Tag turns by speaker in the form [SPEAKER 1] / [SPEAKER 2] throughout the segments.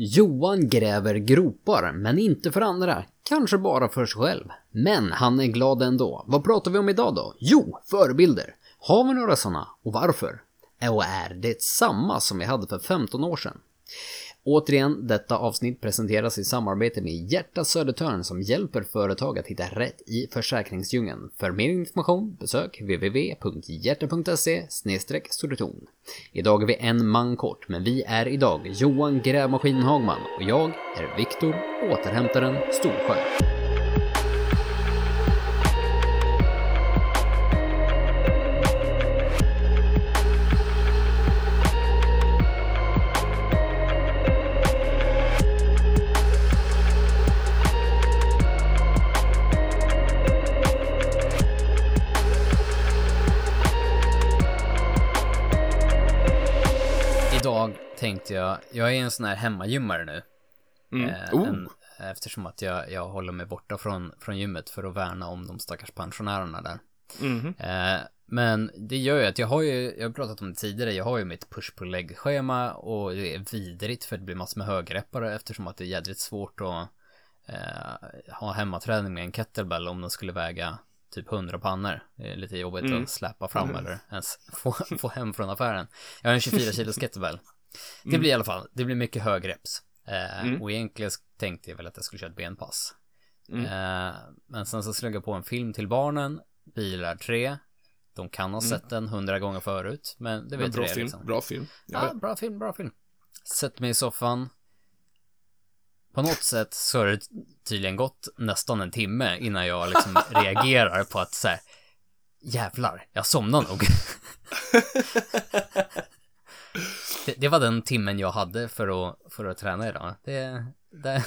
[SPEAKER 1] Johan gräver gropar, men inte för andra. Kanske bara för sig själv. Men han är glad ändå. Vad pratar vi om idag då? Jo, förebilder. Har vi några sådana? Och varför? Och är det samma som vi hade för 15 år sedan? Återigen, detta avsnitt presenteras i samarbete med Hjärta Södertörn som hjälper företag att hitta rätt i försäkringsdjungeln. För mer information besök www.hjärta.se Södertorn. Idag är vi en man kort, men vi är idag Johan Grävmaskinen Hagman och jag är Viktor Återhämtaren Storsjö. Jag, jag är en sån här hemmagymmare nu.
[SPEAKER 2] Mm.
[SPEAKER 1] Eh,
[SPEAKER 2] Oh.
[SPEAKER 1] en, eftersom att jag, jag håller mig borta från, från gymmet för att värna om de stackars pensionärerna där.
[SPEAKER 2] Mhm.
[SPEAKER 1] Eh, men det gör ju att jag har ju, jag har pratat om det tidigare, jag har ju mitt push-pull-leg-schema och det är vidrigt för det blir massor med högreppare eftersom att det är jädrigt svårt att eh, ha hemmaträning med en kettlebell om den skulle väga typ 100 pannor. Det är lite jobbigt
[SPEAKER 2] Mm.
[SPEAKER 1] att släppa fram eller ens få, få hem från affären. Jag har en 24 kilos kettlebell. Det
[SPEAKER 2] Mm.
[SPEAKER 1] blir i alla fall, det blir mycket högreps. Eh,
[SPEAKER 2] Mm.
[SPEAKER 1] Och egentligen tänkte jag väl att jag skulle köra ett benpass.
[SPEAKER 2] Mm.
[SPEAKER 1] Eh, men sen så slog jag på en film till barnen, Bilar 3. De kan ha sett den hundra gånger förut, men det
[SPEAKER 2] Men
[SPEAKER 1] vet
[SPEAKER 2] bra
[SPEAKER 1] det
[SPEAKER 2] film,
[SPEAKER 1] liksom.
[SPEAKER 2] bra film.
[SPEAKER 1] Ja,
[SPEAKER 2] Ja.
[SPEAKER 1] bra film, bra film. Sätt mig i soffan. På något sätt så har det tydligen gått nästan en timme innan jag liksom reagerar på att så här, jävlar, jag somnar nog. det, det var den timmen jag hade för att, för att träna idag. Det, det,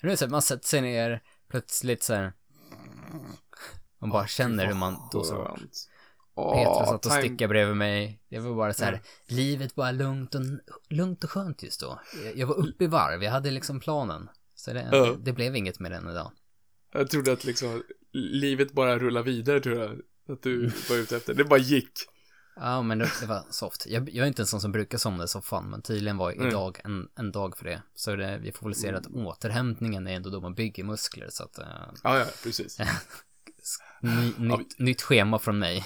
[SPEAKER 1] är så man sätter sig ner, plötsligt så här, man bara känner hur man då så
[SPEAKER 2] Skönt.
[SPEAKER 1] Petra satt och stickade bredvid mig. Det var bara så här,
[SPEAKER 2] Mm.
[SPEAKER 1] livet var lugnt och, lugnt och skönt just då. Jag- var uppe i varv, jag hade liksom planen. Så det,
[SPEAKER 2] Ja.
[SPEAKER 1] det blev inget med den idag.
[SPEAKER 2] Jag trodde att liksom livet bara rullar vidare tror jag. Att du var ute efter. Det bara gick.
[SPEAKER 1] Ja, men det, det var soft. Jag, jag är inte en sån som brukar somna i soffan, men tydligen var
[SPEAKER 2] Mm.
[SPEAKER 1] idag en, en dag för det. Så det, vi får väl se att återhämtningen är ändå då man bygger muskler, så att... eh,
[SPEAKER 2] Ja, ja, precis.
[SPEAKER 1] ny,
[SPEAKER 2] Ja,
[SPEAKER 1] nytt, nytt schema från mig.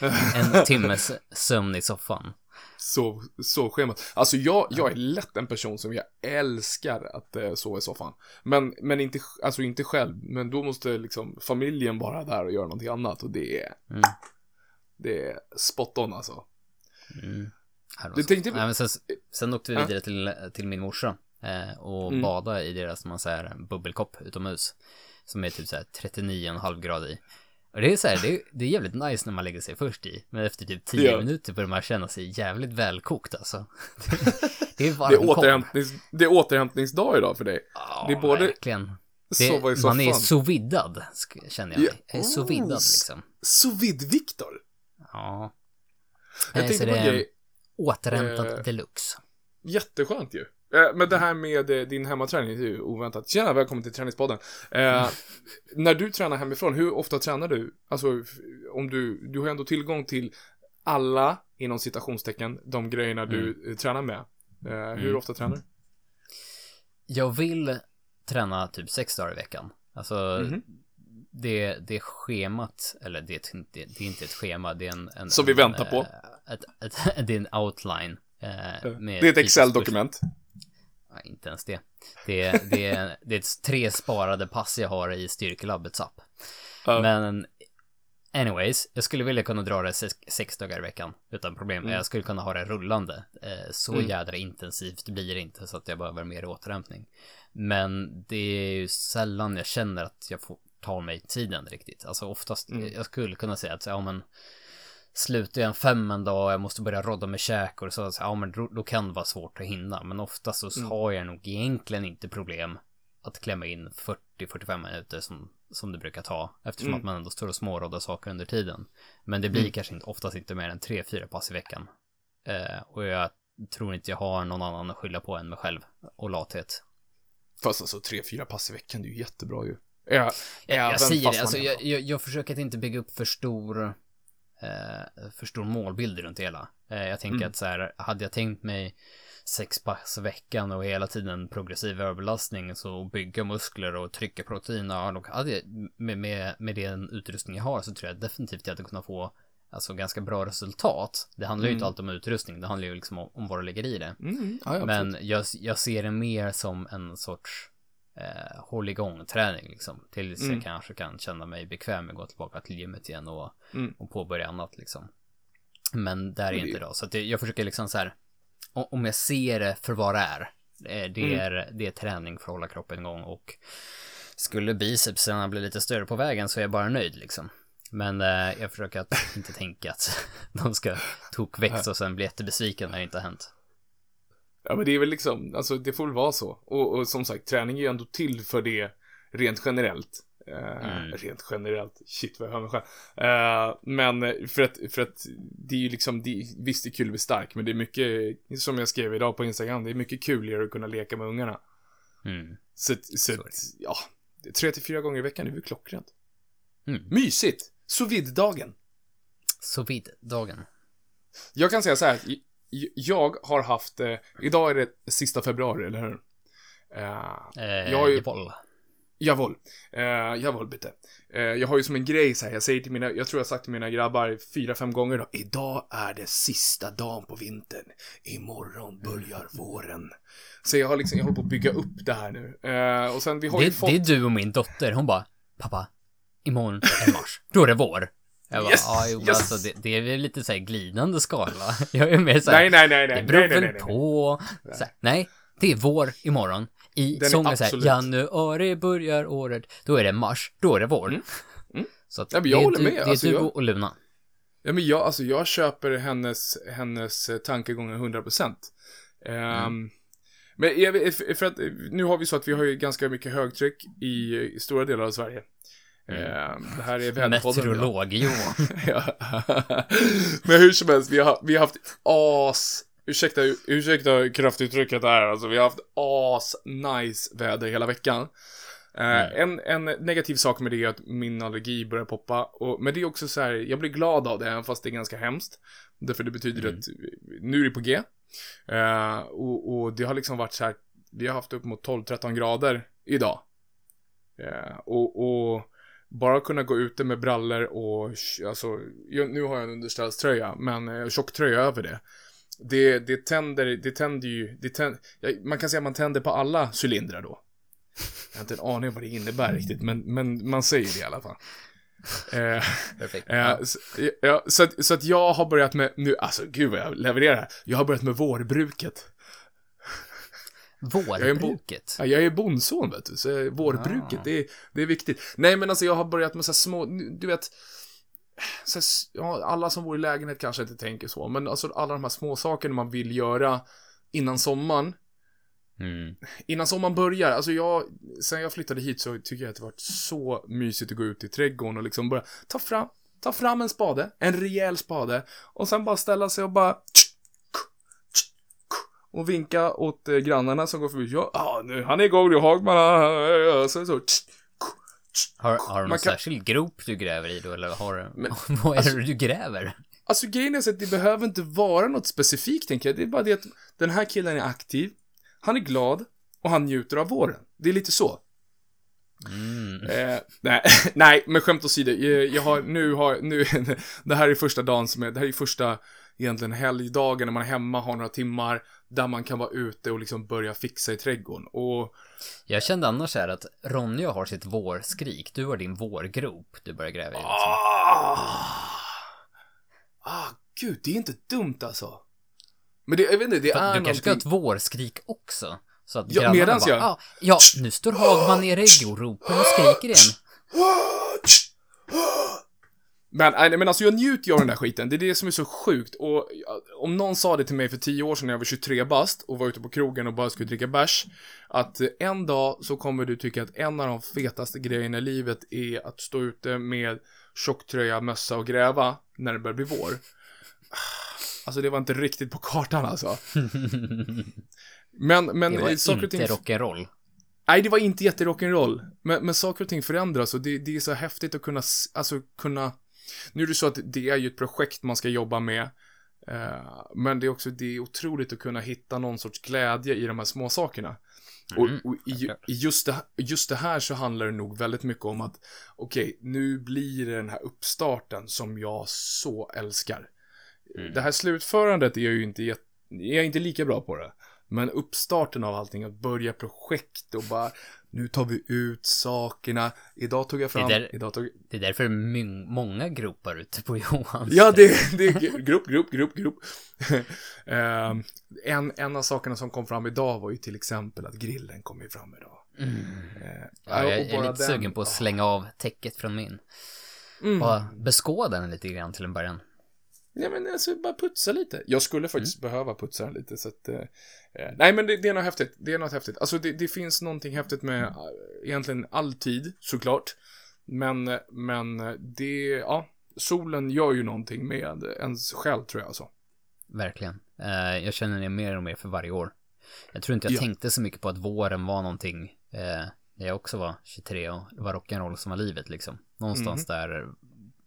[SPEAKER 1] en timmes sömn i soffan.
[SPEAKER 2] Så, så schemat. Alltså jag, jag är lätt en person som jag älskar att eh, sova i soffan. Men, men inte, alltså inte själv. Men då måste liksom familjen vara där och göra någonting annat. Och det är,
[SPEAKER 1] Mm.
[SPEAKER 2] Det är spot on alltså.
[SPEAKER 1] Mm. Här
[SPEAKER 2] Du
[SPEAKER 1] så.
[SPEAKER 2] tänkte-
[SPEAKER 1] Nej, men sen, sen åkte vi
[SPEAKER 2] Ja.
[SPEAKER 1] vidare till, till min morsa eh, och
[SPEAKER 2] Mm.
[SPEAKER 1] badade i deras, man säger, bubbelkopp utomhus. Som är typ såhär 39,5 grad i. Och det är så här, det är, det är jävligt nice när man lägger sig först i. Men efter typ 10
[SPEAKER 2] Ja.
[SPEAKER 1] minuter börjar man känna sig jävligt välkokt alltså. Det är
[SPEAKER 2] Det är, återhämtnings, det är återhämtningsdag idag för dig.
[SPEAKER 1] Ja,
[SPEAKER 2] det är både-
[SPEAKER 1] verkligen. Det, man är soviddad, känner jag
[SPEAKER 2] Ja.
[SPEAKER 1] Jag är soviddad
[SPEAKER 2] Oh,
[SPEAKER 1] liksom.
[SPEAKER 2] Sous vide Viktor.
[SPEAKER 1] Ja.
[SPEAKER 2] Jag tänkte på
[SPEAKER 1] det
[SPEAKER 2] en
[SPEAKER 1] är
[SPEAKER 2] grej.
[SPEAKER 1] återhämtat
[SPEAKER 2] Eh,
[SPEAKER 1] deluxe.
[SPEAKER 2] Jätteskönt ju. Eh, Men det här med eh, din hemmaträning, det är ju oväntat. Tjena, välkommen till Träningspodden. Eh, när du tränar hemifrån, hur ofta tränar du? Alltså, om du, du har ändå tillgång till alla, inom citationstecken, de grejerna du eh, tränar med. Eh, hur
[SPEAKER 1] Mm.
[SPEAKER 2] ofta tränar du?
[SPEAKER 1] Jag vill träna typ sex dagar i veckan. Alltså,
[SPEAKER 2] Mhm.
[SPEAKER 1] Det, det schemat, eller det, är inte- det är inte ett schema, det är en... en
[SPEAKER 2] Som vi
[SPEAKER 1] en,
[SPEAKER 2] väntar på.
[SPEAKER 1] eh, Ett, ett, det är en outline. eh, med
[SPEAKER 2] Det är ett Excel-dokument.
[SPEAKER 1] Nej, inte ens det. Det är, det, är, det är ett tre sparade pass jag har i Styrkelabbets app.
[SPEAKER 2] Ja.
[SPEAKER 1] Men anyways, jag skulle vilja kunna dra det sex, sex dagar i veckan utan problem.
[SPEAKER 2] Mm.
[SPEAKER 1] Jag skulle kunna ha det rullande. Eh, så
[SPEAKER 2] Mm.
[SPEAKER 1] jädra intensivt blir det inte så att jag behöver mer återhämtning. Men det är ju sällan jag känner att jag får ta mig tiden riktigt. Alltså oftast,
[SPEAKER 2] Mm.
[SPEAKER 1] jag skulle kunna säga att ja men slutar jag en fem en dag och jag måste börja rodda med käk och så, så ja men då, då kan det vara svårt att hinna. Men oftast så
[SPEAKER 2] Mm.
[SPEAKER 1] har jag nog egentligen inte problem att klämma in 40-45 minuter som, som det brukar ta. Eftersom
[SPEAKER 2] Mm.
[SPEAKER 1] att man ändå står och småroddar saker under tiden. Men det blir
[SPEAKER 2] Mm.
[SPEAKER 1] kanske inte, oftast inte mer än 3-4 pass i veckan. Eh, och jag tror inte jag har någon annan att skylla på än mig själv och lathet.
[SPEAKER 2] Fast alltså, tre, fyra pass i veckan, det är ju jättebra ju. Ja,
[SPEAKER 1] Jag, jag säger det, alltså jag, jag, jag försöker att inte bygga upp för stor, eh, för stor målbild runt det hela. Eh, jag tänker
[SPEAKER 2] Mm.
[SPEAKER 1] att så här, hade jag tänkt mig sex pass i veckan och hela tiden progressiv överbelastning så bygga muskler och trycka proteiner och hade, med, med, med den utrustning jag har så tror jag definitivt jag hade kunnat få alltså ganska bra resultat. Det handlar ju inte alltid om utrustning, det handlar ju liksom om, om vad du lägger i det.
[SPEAKER 2] Mm, ja, ja,
[SPEAKER 1] Men jag, jag ser det mer som en sorts eh, håll igång träning liksom. Tills
[SPEAKER 2] Mm.
[SPEAKER 1] jag kanske kan känna mig bekväm med att gå tillbaka till gymmet igen och,
[SPEAKER 2] Mm.
[SPEAKER 1] och påbörja annat liksom. Men där är
[SPEAKER 2] det-
[SPEAKER 1] inte idag. Så att jag försöker liksom så här. Om jag ser det för vad det är. eh, Det
[SPEAKER 2] Mm.
[SPEAKER 1] är, det är träning för att hålla kroppen igång och skulle bicepsarna bli lite större på vägen så är jag bara nöjd liksom. Men eh, jag försöker att inte tänka att de ska tokväxa och sen bli jättebesviken när det inte har hänt.
[SPEAKER 2] Ja men det är väl liksom, alltså det får väl vara så. Och, och som sagt, träning är ju ändå till för det rent generellt.
[SPEAKER 1] Mm.
[SPEAKER 2] Rent generellt, shit vad jag hör mig själv. Eh, men för att, för att det är ju liksom, det, visst det är kul att bli stark, men det är mycket, som jag skrev idag på Instagram, det är mycket kuligare att kunna leka med ungarna.
[SPEAKER 1] Mm.
[SPEAKER 2] Så, så ja, tre till fyra gånger i veckan är väl klockrent.
[SPEAKER 1] Mm.
[SPEAKER 2] Mysigt! sous vide-dagen.
[SPEAKER 1] Så vid dagen.
[SPEAKER 2] Jag kan säga så här, jag har haft, eh, idag är det sista februari, eller hur? Eh,
[SPEAKER 1] Eh,
[SPEAKER 2] Jag har ju-
[SPEAKER 1] Jawohl.
[SPEAKER 2] Jawohl. Eh, jawohl, bitte. Eh, jag har ju som en grej så här, jag säger till mina, jag tror jag sagt till mina grabbar fyra, fem gånger då. Idag är det sista dagen på vintern. Imorgon börjar våren. Så jag har liksom, jag håller på att bygga upp det här nu. Eh, och sen, vi har ju
[SPEAKER 1] Det,
[SPEAKER 2] fått...
[SPEAKER 1] det är du och min dotter. Hon bara, pappa, imorgon är mars. Då är det vår. Jag bara,
[SPEAKER 2] Yes,
[SPEAKER 1] ja, jo,
[SPEAKER 2] yes.
[SPEAKER 1] alltså det, det är väl lite så glidande skala. Jag är mer så här,
[SPEAKER 2] Nej, nej, nej, nej.
[SPEAKER 1] det beror
[SPEAKER 2] nej, nej,
[SPEAKER 1] väl
[SPEAKER 2] nej, nej.
[SPEAKER 1] på. Så här, nej, det är vår imorgon. I
[SPEAKER 2] Den
[SPEAKER 1] sången så här, januari börjar året, då är det mars, då är det vår.
[SPEAKER 2] Mm, mm.
[SPEAKER 1] Så att
[SPEAKER 2] Ja,
[SPEAKER 1] det
[SPEAKER 2] jag
[SPEAKER 1] är
[SPEAKER 2] håller
[SPEAKER 1] du,
[SPEAKER 2] med,
[SPEAKER 1] det är
[SPEAKER 2] alltså,
[SPEAKER 1] du
[SPEAKER 2] jag-
[SPEAKER 1] och Luna.
[SPEAKER 2] Ja, men jag, alltså, jag köper hennes, hennes tankegångar 100%. Ehm, Men jag, för att nu har vi så att vi har ju ganska mycket högtryck i, i stora delar av Sverige. Ehm, det här är väderpodden.
[SPEAKER 1] Meteorolog.
[SPEAKER 2] Ja. Men hur som helst, vi har, vi har haft as, ursäkta, ursäkta kraftuttrycket här, alltså vi har haft as nice väder hela veckan. Eh, en, en negativ sak med det är att min allergi börjar poppa, och, men det är också så här, jag blir glad av det, även fast det är ganska hemskt. Därför det betyder att nu är det på G. Eh, och, och det har liksom varit så här, vi har haft upp mot 12-13 grader idag. Eh, och, och bara kunna gå ute med brallor och, alltså, nu har jag en underställströja, men eh, tjocktröja över det. Det, det tänder, det tänder ju, det tänder, man kan säga att man tänder på alla cylindrar då. Jag har inte en aning om vad det innebär riktigt, men, men man säger det i alla fall. Eh, eh, så, ja, så, att, så att jag har börjat med, nu, alltså gud vad jag levererar. Jag har börjat med vårbruket. Jag är bo-
[SPEAKER 1] Vårbruket.
[SPEAKER 2] Ja, jag är bondson vet du, så vårbruket,
[SPEAKER 1] Ah.
[SPEAKER 2] det, är, det är viktigt. Nej men alltså jag har börjat med så här små, du vet, så här, ja, alla som bor i lägenhet kanske inte tänker så, men alltså alla de här små sakerna man vill göra innan sommaren,
[SPEAKER 1] Mm.
[SPEAKER 2] innan sommaren börjar, alltså jag, sen jag flyttade hit så tycker jag att det varit så mysigt att gå ut i trädgården och liksom börja ta fram, ta fram en spade, en rejäl spade, och sen bara ställa sig och bara och vinka åt eh, grannarna som går förbi. Ja, ah, nu, han är igång nu, Hagman. ah, Sen så,
[SPEAKER 1] Har, har du någon
[SPEAKER 2] kan-
[SPEAKER 1] särskild grop du gräver i då, eller har du,
[SPEAKER 2] Men,
[SPEAKER 1] vad är
[SPEAKER 2] alltså-
[SPEAKER 1] det du gräver?
[SPEAKER 2] Alltså grejen är så att det behöver inte vara något specifikt, tänker jag. Det är bara det att den här killen är aktiv, han är glad och han njuter av våren. Det är lite så.
[SPEAKER 1] Mm.
[SPEAKER 2] Eh, nej, nej, men skämt åsido. Jag, jag har, nu har, nu, det här är första dagen som är, det här är första egentligen helgdagen när man är hemma, har några timmar, där man kan vara ute och liksom börja fixa i trädgården. Och,
[SPEAKER 1] Jag kände annars här att Ronja har sitt vårskrik, du har din vårgrop du börjar gräva i. Liksom.
[SPEAKER 2] ah, ah, gud, det är inte dumt alltså. Men det, jag vet inte, det
[SPEAKER 1] För
[SPEAKER 2] är
[SPEAKER 1] du kanske ska ha
[SPEAKER 2] någonting.
[SPEAKER 1] ett vårskrik också. Så att
[SPEAKER 2] Ja,
[SPEAKER 1] grannarna bara,
[SPEAKER 2] jag-
[SPEAKER 1] ah, ja, nu står Hagman nere i gropen och skriker igen.
[SPEAKER 2] Men, nej, men alltså jag njuter ju av den där skiten. Det är det som är så sjukt. Och om någon sa det till mig för tio år sedan när jag var 23 bast och var ute på krogen och bara skulle dricka bärs. Att eh, en dag så kommer du tycka att en av de fetaste grejerna i livet är att stå ute med tjocktröja, mössa och gräva när det börjar bli vår. Alltså det var inte riktigt på kartan alltså. Men, men
[SPEAKER 1] Det var
[SPEAKER 2] eh, saker ting...
[SPEAKER 1] inte rock'n'roll.
[SPEAKER 2] Nej, det var inte jätterock'n'roll. Men, men saker och ting förändras och det, det är så häftigt att kunna, alltså kunna... Nu är det så att det är ju ett projekt man ska jobba med. Eh, men det är också, det är otroligt att kunna hitta någon sorts glädje i de här små sakerna. Och,
[SPEAKER 1] Mm,
[SPEAKER 2] och i,
[SPEAKER 1] självklart.
[SPEAKER 2] i just, det, just det här så handlar det nog väldigt mycket om att, okej, nu blir det den här uppstarten som jag så älskar.
[SPEAKER 1] Mm.
[SPEAKER 2] Det här slutförandet är jag ju inte, jag är inte lika bra på det. Men uppstarten av allting, att börja projekt och bara, nu tar vi ut sakerna. Idag tog jag fram,
[SPEAKER 1] Det där-
[SPEAKER 2] idag tog
[SPEAKER 1] Det är därför många gropar ute på Johans.
[SPEAKER 2] Ja, det, det är grupp, grupp, grupp, grupp. Ehm, en, en av sakerna som kom fram idag var ju till exempel att grillen kom ju fram idag.
[SPEAKER 1] Mm.
[SPEAKER 2] Eh,
[SPEAKER 1] Ja, jag, är lite
[SPEAKER 2] den-
[SPEAKER 1] sugen på att slänga av täcket från min.
[SPEAKER 2] Mm.
[SPEAKER 1] Bara beskåda den lite grann till en början.
[SPEAKER 2] Ja, men alltså bara putsa lite. Jag skulle faktiskt behöva putsa den lite så att... Eh, eh, nej, men det, det är något häftigt. Det är något häftigt. Alltså det, det finns någonting häftigt med eh, egentligen all tid, såklart. Men, men eh, det, ja. Solen gör ju någonting med ens själ, tror jag alltså.
[SPEAKER 1] Verkligen. Eh, jag känner det mer och mer för varje år. Jag tror inte jag
[SPEAKER 2] Ja.
[SPEAKER 1] tänkte så mycket på att våren var någonting. Eh, när jag också var 23 och det var rock'n'roll som var livet liksom. Någonstans
[SPEAKER 2] Mhm.
[SPEAKER 1] där.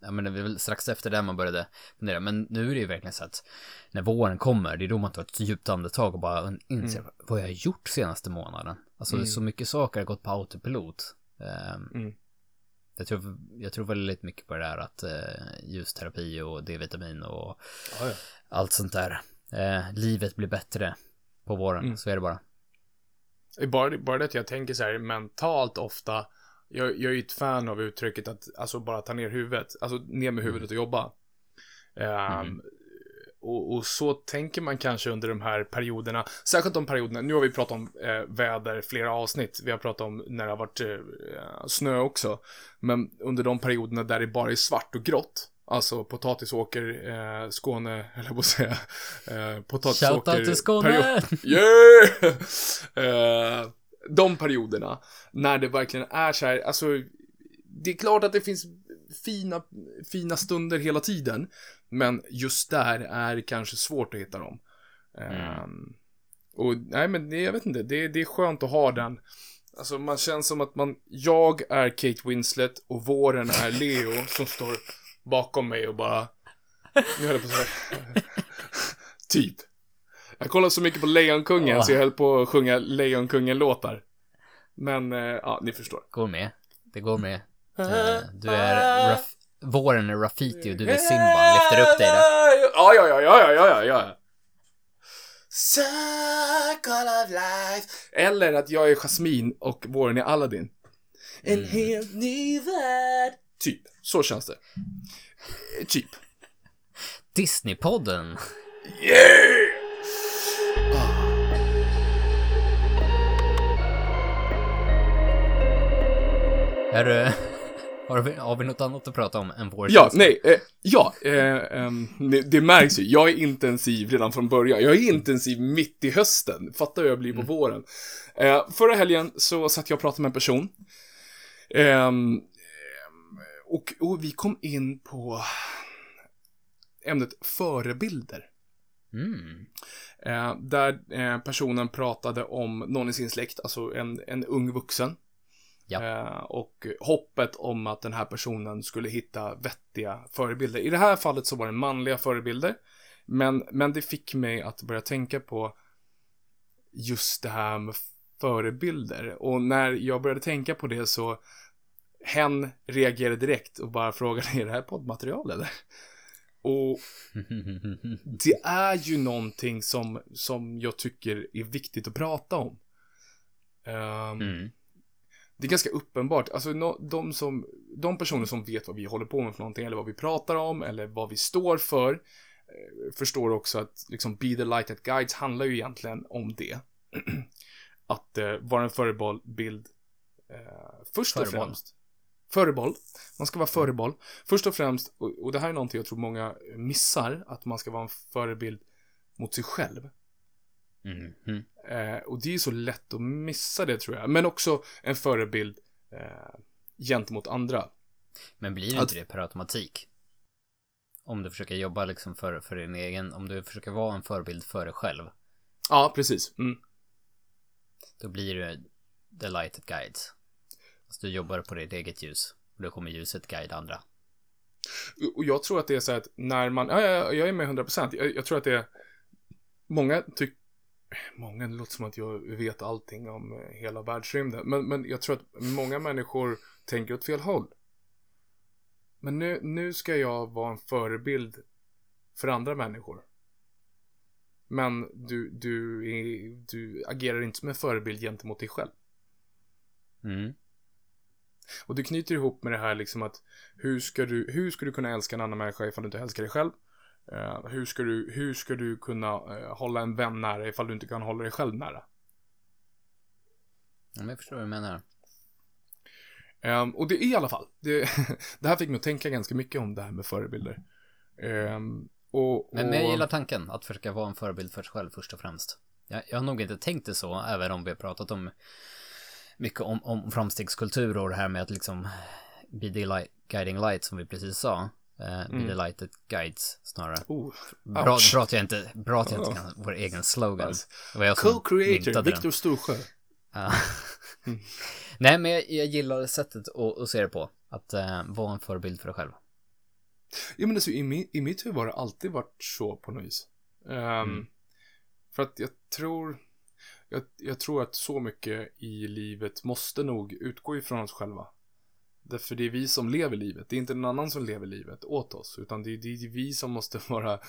[SPEAKER 1] Ja men det var väl strax efter det man började fundera. Men nu är det ju verkligen så att när våren kommer, det är då man tar ett djupt andetag och bara inser vad jag har gjort senaste månaden. Alltså
[SPEAKER 2] Mm.
[SPEAKER 1] så mycket saker har gått på autopilot. Ehm,
[SPEAKER 2] Mm.
[SPEAKER 1] jag, tror, jag tror väldigt mycket på det där att eh, ljusterapi och D-vitamin och
[SPEAKER 2] Ja, ja.
[SPEAKER 1] allt sånt där. Eh, livet blir bättre på våren,
[SPEAKER 2] Mm.
[SPEAKER 1] så är det bara.
[SPEAKER 2] Bara, bara det att jag tänker så här mentalt ofta. Jag, jag är ju ett fan av uttrycket att alltså bara ta ner huvudet. Alltså ner med huvudet och jobba.
[SPEAKER 1] Mm.
[SPEAKER 2] och, och så tänker man kanske under de här perioderna. Särskilt de perioderna. Nu har vi pratat om eh, väder flera avsnitt. Vi har pratat om när det har varit eh, snö också. Men under de perioderna där det bara är svart och grått. Alltså potatisåker, eh, Skåne, eller på att säga. Eh, potatisåker.
[SPEAKER 1] Shoutout till Skåne!
[SPEAKER 2] period- Yeah! Eh, de perioderna, när det verkligen är så här, alltså, det är klart att det finns fina, fina stunder hela tiden, men just där är det kanske svårt att hitta dem. Ehm, och nej, men det, jag vet inte, det, det är skönt att ha den. Alltså man känns som att man, jag är Kate Winslet och våren är Leo som står bakom mig och bara, nu höll jag på så här. typ. Jag kollar så mycket på Lejonkungen
[SPEAKER 1] Ja.
[SPEAKER 2] så jag höll på att sjunga Lejonkungen-låtar. Men, eh, ja, ni förstår.
[SPEAKER 1] Går med. Det går med. Eh, du är Raf- Våren är Rafiti och du är Simba. Lyfter upp dig där.
[SPEAKER 2] Ja, ja, ja, ja, ja, ja, ja. Circle of life. Eller att jag är Jasmine och våren är Aladdin. En
[SPEAKER 1] Mm.
[SPEAKER 2] helt ny värld. Typ, så känns det. Eh, Typ.
[SPEAKER 1] Disneypodden.
[SPEAKER 2] Yeah!
[SPEAKER 1] Är du... Har vi, har vi något annat att prata om än vår
[SPEAKER 2] Ja,
[SPEAKER 1] känsla?
[SPEAKER 2] nej, eh, ja, eh, ehm, det, det märks ju. Jag är intensiv redan från början. Jag är intensiv mitt i hösten. Fattar hur jag blir på våren. Eh, förra helgen så satt jag och pratade med en person. Och, och vi kom in på ämnet förebilder.
[SPEAKER 1] Mm.
[SPEAKER 2] Eh, där eh, personen pratade om någon i sin släkt, alltså en, en ung vuxen.
[SPEAKER 1] Ja.
[SPEAKER 2] Eh, och hoppet om att den här personen skulle hitta vettiga förebilder. I det här fallet så var det manliga förebilder. Men, men det fick mig att börja tänka på just det här med förebilder. Och när jag började tänka på det så hen reagerade direkt och bara frågade, är det här poddmaterial eller? Och det är ju någonting som, som jag tycker är viktigt att prata om. Ehm,
[SPEAKER 1] Mm.
[SPEAKER 2] Det är ganska uppenbart, alltså no, de, som, de personer som vet vad vi håller på med för någonting, eller vad vi pratar om, eller vad vi står för, eh, förstår också att liksom Be the light that guides handlar ju egentligen om det. att eh, vara en förebild eh, först och
[SPEAKER 1] Föreboll.
[SPEAKER 2] främst. Föreboll. Man ska vara föreboll. Först och främst, och, det här är någonting jag tror många missar, att man ska vara en förebild mot sig själv.
[SPEAKER 1] Mm. Mm.
[SPEAKER 2] Eh, och det är så lätt att missa det tror jag. Men också en förebild eh, gentemot andra.
[SPEAKER 1] Men blir
[SPEAKER 2] Att-
[SPEAKER 1] inte det per automatik? Om du försöker jobba liksom för, för din egen, om du försöker vara en förebild för dig själv,
[SPEAKER 2] Ja, precis. Mm.
[SPEAKER 1] då blir du the light that guides. Alltså du jobbar på ditt eget ljus, och då kommer ljuset guida andra.
[SPEAKER 2] Och jag tror att det är så att när man, ja, ja jag är med 100%. Jag, jag tror att det är, många tycker, många, det låter som att jag vet allting om eh, hela världsrymden. Men, men jag tror att många människor tänker åt fel håll. Men nu, nu ska jag vara en förebild för andra människor. Men du, du, du agerar inte som en förebild gentemot dig själv.
[SPEAKER 1] Mm.
[SPEAKER 2] Och det knyter ihop med det här liksom att hur ska du, hur ska du kunna älska en annan människa ifall du inte älskar dig själv? Uh, hur, ska du, hur ska du kunna uh, hålla en vän nära ifall du inte kan hålla dig själv nära?
[SPEAKER 1] Ja, jag förstår vad du menar.
[SPEAKER 2] Um, och det är i alla fall, det, det, här fick mig att tänka ganska mycket om det här med förebilder. Um, och, och...
[SPEAKER 1] Men, men jag gillar tanken att försöka vara en förebild för sig själv först och främst. Jag, jag har nog inte tänkt det så, även om vi har pratat om mycket om, om framstegskultur och det här med att liksom the light, guiding light som vi precis sa. Mm. Be the light that guides snarare.
[SPEAKER 2] Oh,
[SPEAKER 1] bra, bra att jag inte, bra att jag inte kan vår egen slogan.
[SPEAKER 2] Nice. Co-creator, Viktor Storsjö.
[SPEAKER 1] mm. Nej, men jag, jag gillar sättet att, att se det på. Att uh, vara en förebild för dig själv.
[SPEAKER 2] Ja, men alltså, i, min, i mitt huvud har det alltid varit så på något vis. Um, mm. För att jag tror, jag, jag, tror att så mycket i livet måste nog utgå ifrån oss själva. Därför det är vi som lever livet. Det är inte någon annan som lever livet åt oss. Utan det är, det är vi som måste vara,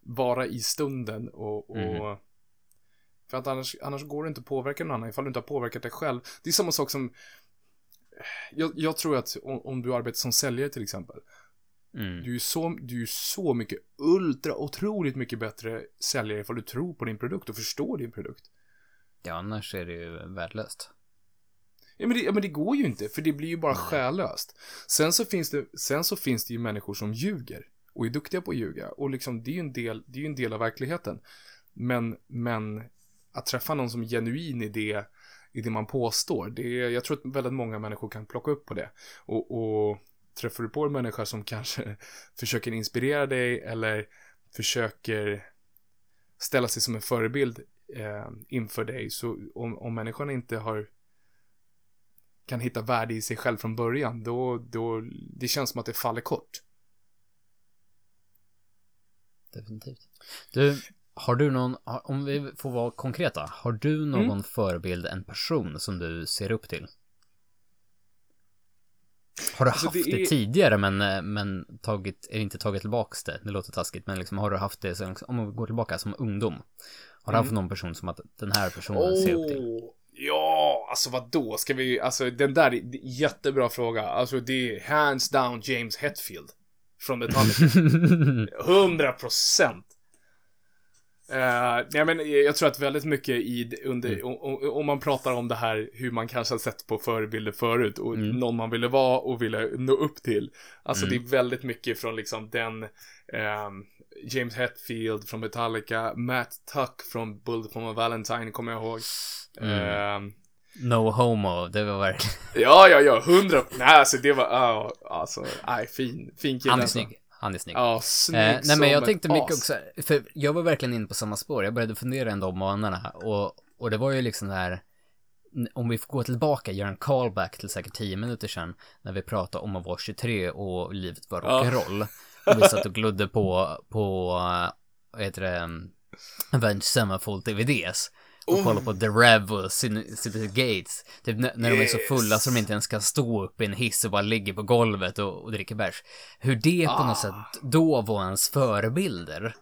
[SPEAKER 2] vara i stunden och, och mm. För att annars, annars går det inte att påverka någon annan ifall du inte har påverkat dig själv. Det är samma sak som jag, jag tror att om, om, du arbetar som säljare till exempel. Mm. Du är så, du är så mycket ultra otroligt mycket bättre säljare ifall du tror på din produkt och förstår din produkt.
[SPEAKER 1] Ja, annars är det ju värdelöst.
[SPEAKER 2] Ja men, det, ja, men det går ju inte, för det blir ju bara Nej. själlöst. Sen så, finns det, sen så finns det ju människor som ljuger och är duktiga på att ljuga. Och liksom, det är ju en del, det är en del av verkligheten. Men, men att träffa någon som är genuin i det, i det man påstår, det är, jag tror att väldigt många människor kan plocka upp på det. Och, och träffar du på en människa som kanske försöker inspirera dig eller försöker ställa sig som en förebild eh, inför dig, så om, om människan inte har kan hitta värde i sig själv från början, då, då det känns som att det faller kort.
[SPEAKER 1] Definitivt. Du, har du någon, om vi får vara konkreta, har du någon mm. förebild, en person som du ser upp till? Har du alltså haft det, är... det, tidigare men, men tagit, är inte tagit tillbaks det? Det låter taskigt men liksom har du haft det, så, om vi går tillbaka som ungdom. Har du mm. haft någon person som att den här personen oh, ser upp till?
[SPEAKER 2] Ja, alltså vad då ska vi, alltså den där är jättebra fråga. Alltså det är hands down James Hetfield. Från Metallica. 100 procent. Uh, nej, men jag tror att väldigt mycket i, under, mm. om, man pratar om det här hur man kanske har sett på förebilder förut och mm. någon man ville vara och ville nå upp till. Alltså mm. det är väldigt mycket från liksom den um, James Hetfield från Metallica, Matt Tuck från Bullet for my Valentine kommer jag ihåg. Um,
[SPEAKER 1] No homo, det var verkligen.
[SPEAKER 2] ja, ja, ja, hundra. Nej, alltså det var, uh, alltså, nej, fin, fin kille.
[SPEAKER 1] Han är alltså. snygg. Han är snygg.
[SPEAKER 2] Ja, snygg
[SPEAKER 1] eh, Nej men jag tänkte mycket as. också, för jag var verkligen inne på samma spår. Jag började fundera ändå om banorna och, och det var ju liksom det här, om vi får gå tillbaka, göra en callback till säkert tio minuter sedan, när vi pratade om att vara 23 och livet var rock'n'roll. Ja. Och vi satt och glodde på, på, vad heter det, Avenged Sevenfold DVDs och oh. kollar på The Rev och City Gates. Typ när, när yes. de är så fulla så de inte ens kan stå upp i en hiss och bara ligger på golvet och, och dricker bärs. Hur det ah. på något ah. sätt då var ens förebilder.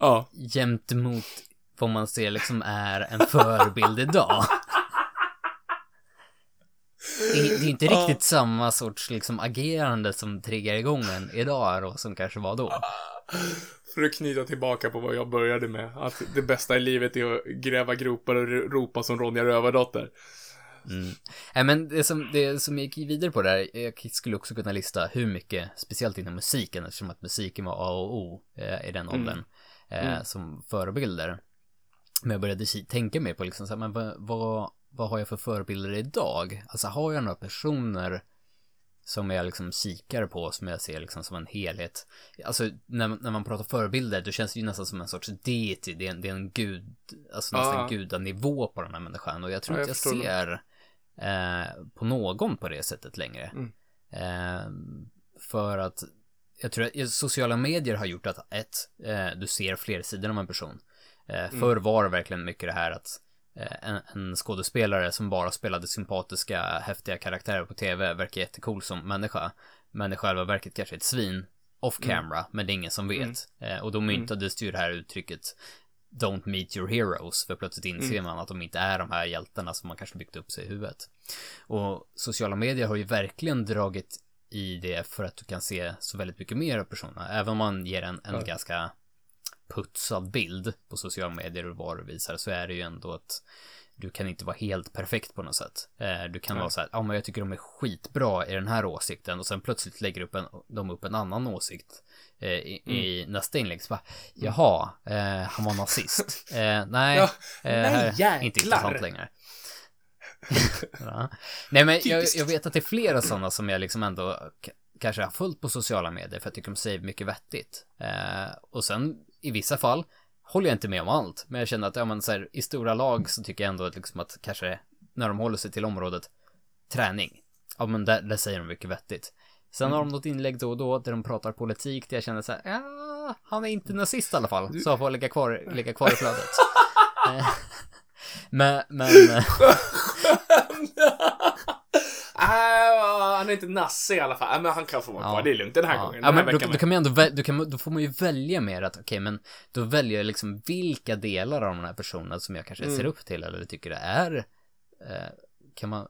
[SPEAKER 2] Ja. Ah.
[SPEAKER 1] Jämt mot vad man ser liksom är en förebild idag. Det, det är inte riktigt ah. samma sorts liksom agerande som triggar igång en idag då som kanske var då.
[SPEAKER 2] För att knyta tillbaka på vad jag började med. Att det bästa i livet är att gräva gropar och ropa som Ronja Rövardotter.
[SPEAKER 1] Mm. Nej, men det som, det som jag gick vidare på där, jag skulle också kunna lista hur mycket, speciellt inom musiken, eftersom att musiken var A och O eh, i den mm. åldern, eh, mm. som förebilder. Men jag började tänka mer på liksom, så här, men vad, vad, vad har jag för förebilder idag? Alltså har jag några personer som jag liksom kikar på, som jag ser liksom som en helhet. Alltså när, när man pratar förebilder, då känns det ju nästan som en sorts deity, det är en, det är en gud, alltså nästan ah. gudanivå på den här människan. Och jag tror ja, inte jag, jag ser eh, på någon på det sättet längre. Mm. Eh, för att jag tror att sociala medier har gjort att ett, eh, du ser fler sidor av en person. Eh,
[SPEAKER 2] Mm.
[SPEAKER 1] förr var det verkligen mycket det här att en, en skådespelare som bara spelade sympatiska, häftiga karaktärer på tv verkar jättecool som människa. Men i själva verket kanske ett svin off camera, men det är ingen som vet. Eh, och då myntades det ju det här uttrycket Don't meet your heroes, för plötsligt inser man att de inte är de här hjältarna som man kanske byggt upp sig i huvudet. Och sociala medier har ju verkligen dragit i det för att du kan se så väldigt mycket mer av personerna. Även om man ger en, en ganska putsad bild på sociala medier och vad du visar så är det ju ändå att du kan inte vara helt perfekt på något sätt. Eh, Du kan vara så här, ja men jag tycker de är skitbra i den här åsikten och sen plötsligt lägger upp en, de upp en annan åsikt eh, i, i nästa inlägg. Så bara, jaha, eh, han var nazist. Eh, nej,
[SPEAKER 2] Ja,
[SPEAKER 1] eh,
[SPEAKER 2] nej, jäklar.
[SPEAKER 1] inte intressant längre. ja. Nej men jag, jag vet att det är flera sådana som jag liksom ändå kanske har följt på sociala medier för jag tycker de säger mycket vettigt. Och sen i vissa fall håller jag inte med om allt, men jag känner att ja, men, så här, i stora lag så tycker jag ändå att, liksom, att kanske när de håller sig till området träning, ja men där, där säger de mycket vettigt. Sen har de något inlägg då och då där de pratar politik där jag känner så här, ja, han är inte nazist i alla fall, så han får ligga kvar, ligga kvar i flödet. Eh, men, men,
[SPEAKER 2] Ah, han är inte nasse i alla fall. Ah, men han kan få vara
[SPEAKER 1] Ja.
[SPEAKER 2] kvar. Det är lugnt den här
[SPEAKER 1] Ja,
[SPEAKER 2] gången.
[SPEAKER 1] ja
[SPEAKER 2] Den här
[SPEAKER 1] men då, då kan man ändå, då, kan, då får man ju välja mer att, okej, men då väljer jag liksom vilka delar av den här personen som jag kanske
[SPEAKER 2] Mm.
[SPEAKER 1] ser upp till eller tycker det är, eh, kan man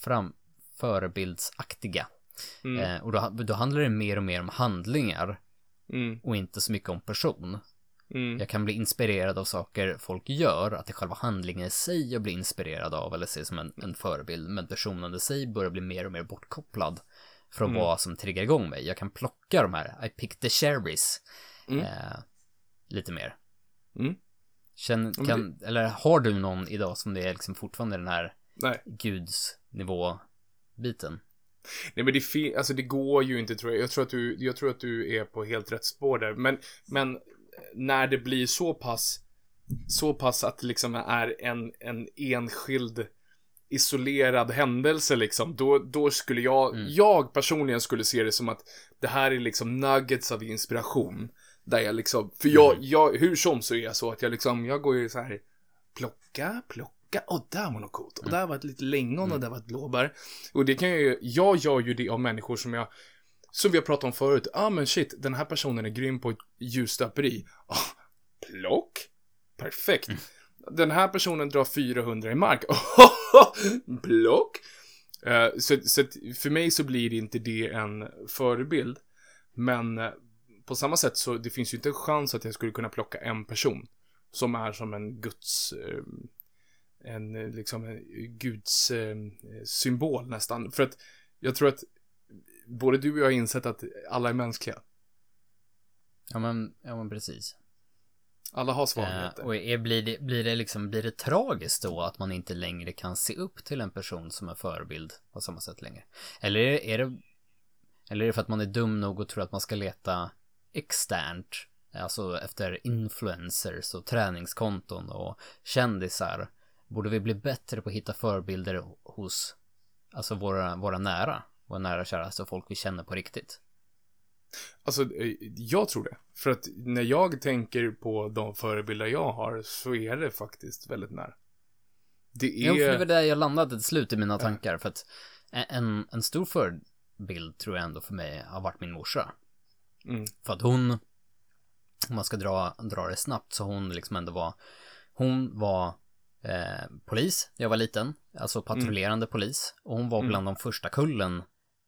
[SPEAKER 1] fram, förebildsaktiga.
[SPEAKER 2] Mm.
[SPEAKER 1] Eh, och då, då handlar det mer och mer om handlingar
[SPEAKER 2] Mm,
[SPEAKER 1] och inte så mycket om person.
[SPEAKER 2] Mm,
[SPEAKER 1] Jag kan bli inspirerad av saker folk gör, att det är själva handlingen i sig jag blir inspirerad av eller ser som en, en förebild, men personen i sig börjar bli mer och mer bortkopplad från
[SPEAKER 2] Mm.
[SPEAKER 1] vad som triggar igång mig. Jag kan plocka de här, I picked the cherries,
[SPEAKER 2] Mm.
[SPEAKER 1] eh, lite mer.
[SPEAKER 2] Mm.
[SPEAKER 1] Känn, kan, eller har du någon idag som det är liksom fortfarande den här
[SPEAKER 2] Nej.
[SPEAKER 1] gudsnivå-biten?
[SPEAKER 2] Nej men det, alltså det går ju inte tror jag. Jag tror att du, jag tror att du är på helt rätt spår där. Men, men när det blir så pass, så pass att det liksom är en, en enskild isolerad händelse liksom, då, då skulle jag, jag personligen skulle se det som att det här är liksom nuggets av inspiration. Där jag liksom, för jag, jag, hur som så är jag så att jag liksom, jag går ju så här, plocka, plocka, och där var något coolt, och där var ett litet lingon och där var ett blåbär. Och det kan jag ju, jag gör ju det av människor som jag, som vi har pratat om förut, ah men shit, den här personen är grym på ljusstöperi. Ah, plock, perfekt. Den här personen drar 400 i mark. Block. Eh, så, så för mig så blir inte det en förebild. Men eh, på samma sätt så det finns ju inte en chans att jag skulle kunna plocka en person. Som är som en guds, eh, en liksom en guds symbol nästan. För att jag tror att både du och jag har insett att alla är mänskliga.
[SPEAKER 1] Ja men, ja men precis.
[SPEAKER 2] Alla har
[SPEAKER 1] Eh,
[SPEAKER 2] svagheter.
[SPEAKER 1] och är, blir, det, blir det liksom, blir det tragiskt då att man inte längre kan se upp till en person som är förebild på samma sätt längre? Eller är det, eller är det för att man är dum nog och tror att man ska leta externt, alltså efter influencers och träningskonton och kändisar? Borde vi bli bättre på att hitta förebilder hos, alltså våra, våra nära, våra nära och kära, alltså folk vi känner på riktigt?
[SPEAKER 2] Alltså, eh, jag tror det. För att när jag tänker på de förebilder jag har så är det faktiskt väldigt nära. Det
[SPEAKER 1] Ja, för det var
[SPEAKER 2] är...
[SPEAKER 1] där jag landade till slut i mina tankar. För att en, en stor förebild tror jag ändå för mig har varit min morsa.
[SPEAKER 2] Mm.
[SPEAKER 1] För att hon, om man ska dra, dra det snabbt, så hon liksom ändå var, hon var eh, polis när jag var liten, alltså patrullerande polis. Och hon var bland de första kullen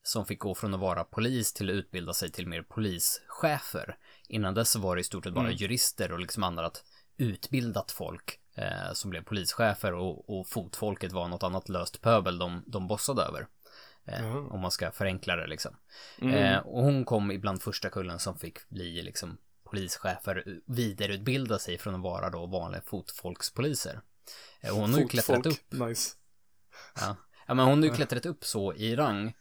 [SPEAKER 1] som fick gå från att vara polis till att utbilda sig till mer polischefer. Innan dess var det i stort sett bara jurister och liksom annat utbildat folk eh, som blev polischefer och, och fotfolket var något annat löst pöbel de, de bossade över. Eh, Om man ska förenkla det liksom. Eh, och hon kom ibland första kullen som fick bli liksom polischefer, vidareutbilda sig från att vara då vanliga fotfolkspoliser. Eh, och hon har ju klättrat upp
[SPEAKER 2] Nice.
[SPEAKER 1] Ja. ja, men hon har ju klättrat upp så i rang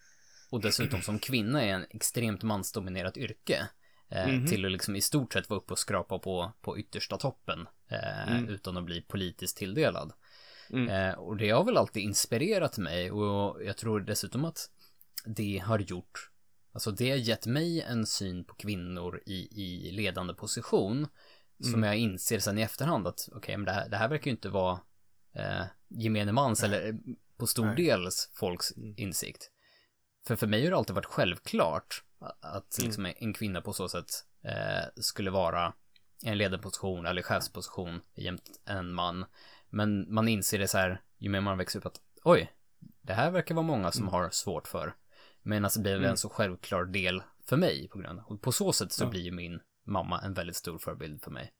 [SPEAKER 1] och dessutom som kvinna i en extremt mansdominerat yrke. Eh, Till att liksom i stort sett vara uppe och skrapa på, på yttersta toppen eh, utan att bli politiskt tilldelad. Eh, och det har väl alltid inspirerat mig och jag tror dessutom att det har gjort Alltså det har gett mig en syn på kvinnor i, i ledande position. Som jag inser sen i efterhand att okej, okay, men det här, det här verkar ju inte vara eh, gemene mans eller eh, på stor
[SPEAKER 2] Nej.
[SPEAKER 1] dels folks insikt. För för mig har det alltid varit självklart att liksom en kvinna på så sätt eh, skulle vara en ledarposition eller chefsposition jämt en man. Men man inser det så här, ju mer man växer upp att oj, det här verkar vara många som har svårt för. Men alltså det en så självklar del för mig på grund Och på så sätt så
[SPEAKER 2] Ja.
[SPEAKER 1] blir min mamma en väldigt stor förebild för mig.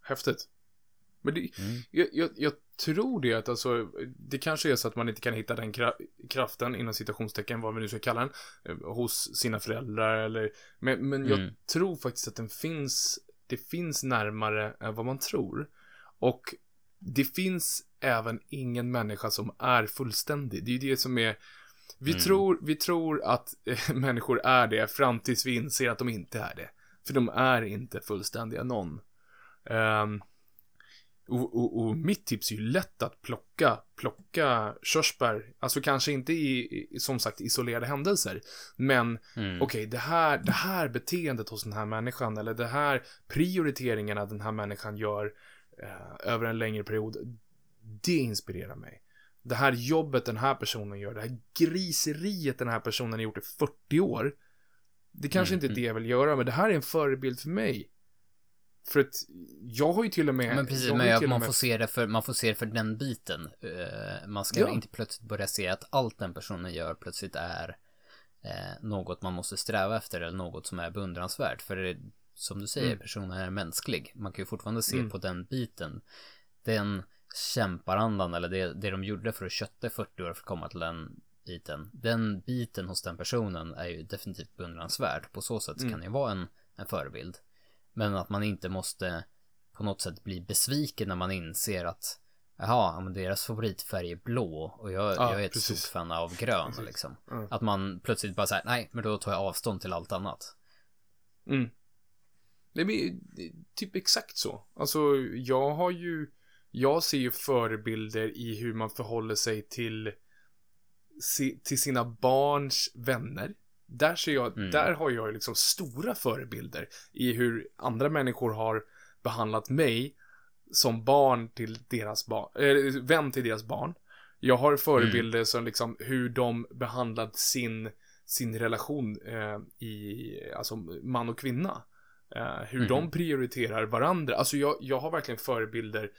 [SPEAKER 2] Häftigt. Men det,
[SPEAKER 1] Mm.
[SPEAKER 2] jag, jag, jag tror det att alltså, det kanske är så att man inte kan hitta den kra- kraften inom citationstecken, vad vi nu ska kalla den, eh, hos sina föräldrar eller, men, men jag
[SPEAKER 1] Mm.
[SPEAKER 2] tror faktiskt att den finns, det finns närmare än vad man tror. Och det finns även ingen människa som är fullständig. Det är ju det som är, vi,
[SPEAKER 1] Mm.
[SPEAKER 2] tror, vi tror att eh, människor är det fram tills vi inser att de inte är det. För de är inte fullständiga någon. Ehm, och, och, och mitt tips är ju lätt att plocka, plocka körsbär, alltså kanske inte i, som sagt isolerade händelser, men
[SPEAKER 1] Mm.
[SPEAKER 2] okej, det här, det här beteendet hos den här människan, eller det här prioriteringarna den här människan gör eh, över en längre period, det inspirerar mig. Det här jobbet den här personen gör, det här griseriet den här personen har gjort i 40 år, det kanske
[SPEAKER 1] Mm,
[SPEAKER 2] inte är det jag vill göra, men det här är en förebild för mig. För att jag har ju till och med...
[SPEAKER 1] Men precis, men
[SPEAKER 2] ju och
[SPEAKER 1] man,
[SPEAKER 2] med-
[SPEAKER 1] får se det för, man får se det för den biten. Eh, man ska
[SPEAKER 2] Ja.
[SPEAKER 1] inte plötsligt börja se att allt den personen gör plötsligt är eh, något man måste sträva efter eller något som är beundransvärt. För det, som du säger,
[SPEAKER 2] Mm.
[SPEAKER 1] personen är mänsklig. Man kan ju fortfarande se
[SPEAKER 2] Mm.
[SPEAKER 1] på den biten. Den kämparandan eller det, det de gjorde för att kötta 40 år för att komma till den biten. Den biten hos den personen är ju definitivt beundransvärd. På så sätt
[SPEAKER 2] Mm.
[SPEAKER 1] kan det vara en, en förebild. Men att man inte måste på något sätt bli besviken när man inser att Jaha, ja, men deras favoritfärg är blå och jag,
[SPEAKER 2] Ja,
[SPEAKER 1] jag är ett
[SPEAKER 2] precis.
[SPEAKER 1] stort fan av grön
[SPEAKER 2] Precis.
[SPEAKER 1] liksom.
[SPEAKER 2] Ja.
[SPEAKER 1] Att man plötsligt bara säger nej, men då tar jag avstånd till allt annat.
[SPEAKER 2] Mm. Det är typ exakt så. Alltså, jag har ju... Jag ser ju förebilder i hur man förhåller sig till, till sina barns vänner. Där ser jag,
[SPEAKER 1] Mm.
[SPEAKER 2] där har jag liksom stora förebilder i hur andra människor har behandlat mig som barn till deras barn, äh, vän till deras barn. Jag har förebilder som liksom hur de behandlat sin, sin relation eh, i, alltså man och kvinna. Eh, hur
[SPEAKER 1] Mhm.
[SPEAKER 2] de prioriterar varandra. Alltså jag, jag har verkligen förebilder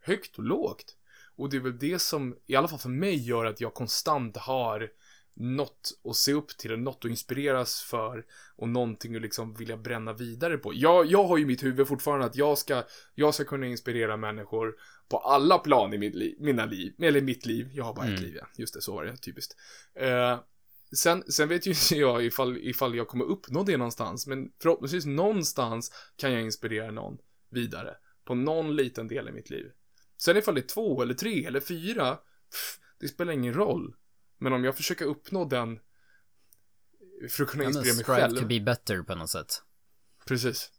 [SPEAKER 2] högt och lågt. Och det är väl det som, i alla fall för mig, gör att jag konstant har något att se upp till, och något att inspireras för och någonting att liksom vilja bränna vidare på. Jag, jag har ju i mitt huvud fortfarande att jag ska, jag ska kunna inspirera människor på alla plan i mitt liv, mina liv, eller mitt liv. Jag har bara ett
[SPEAKER 1] Mm.
[SPEAKER 2] liv, ja. Just det, så var det, typiskt. Eh, sen, sen vet ju inte jag ifall, ifall jag kommer uppnå det någonstans, men förhoppningsvis någonstans kan jag inspirera någon vidare på någon liten del i mitt liv. Sen ifall det är två eller tre eller fyra, pff, det spelar ingen roll. Men om jag försöker uppnå den för att kunna
[SPEAKER 1] Ja,
[SPEAKER 2] inspirera mig
[SPEAKER 1] strive
[SPEAKER 2] själv.
[SPEAKER 1] to be better på något sätt.
[SPEAKER 2] Precis.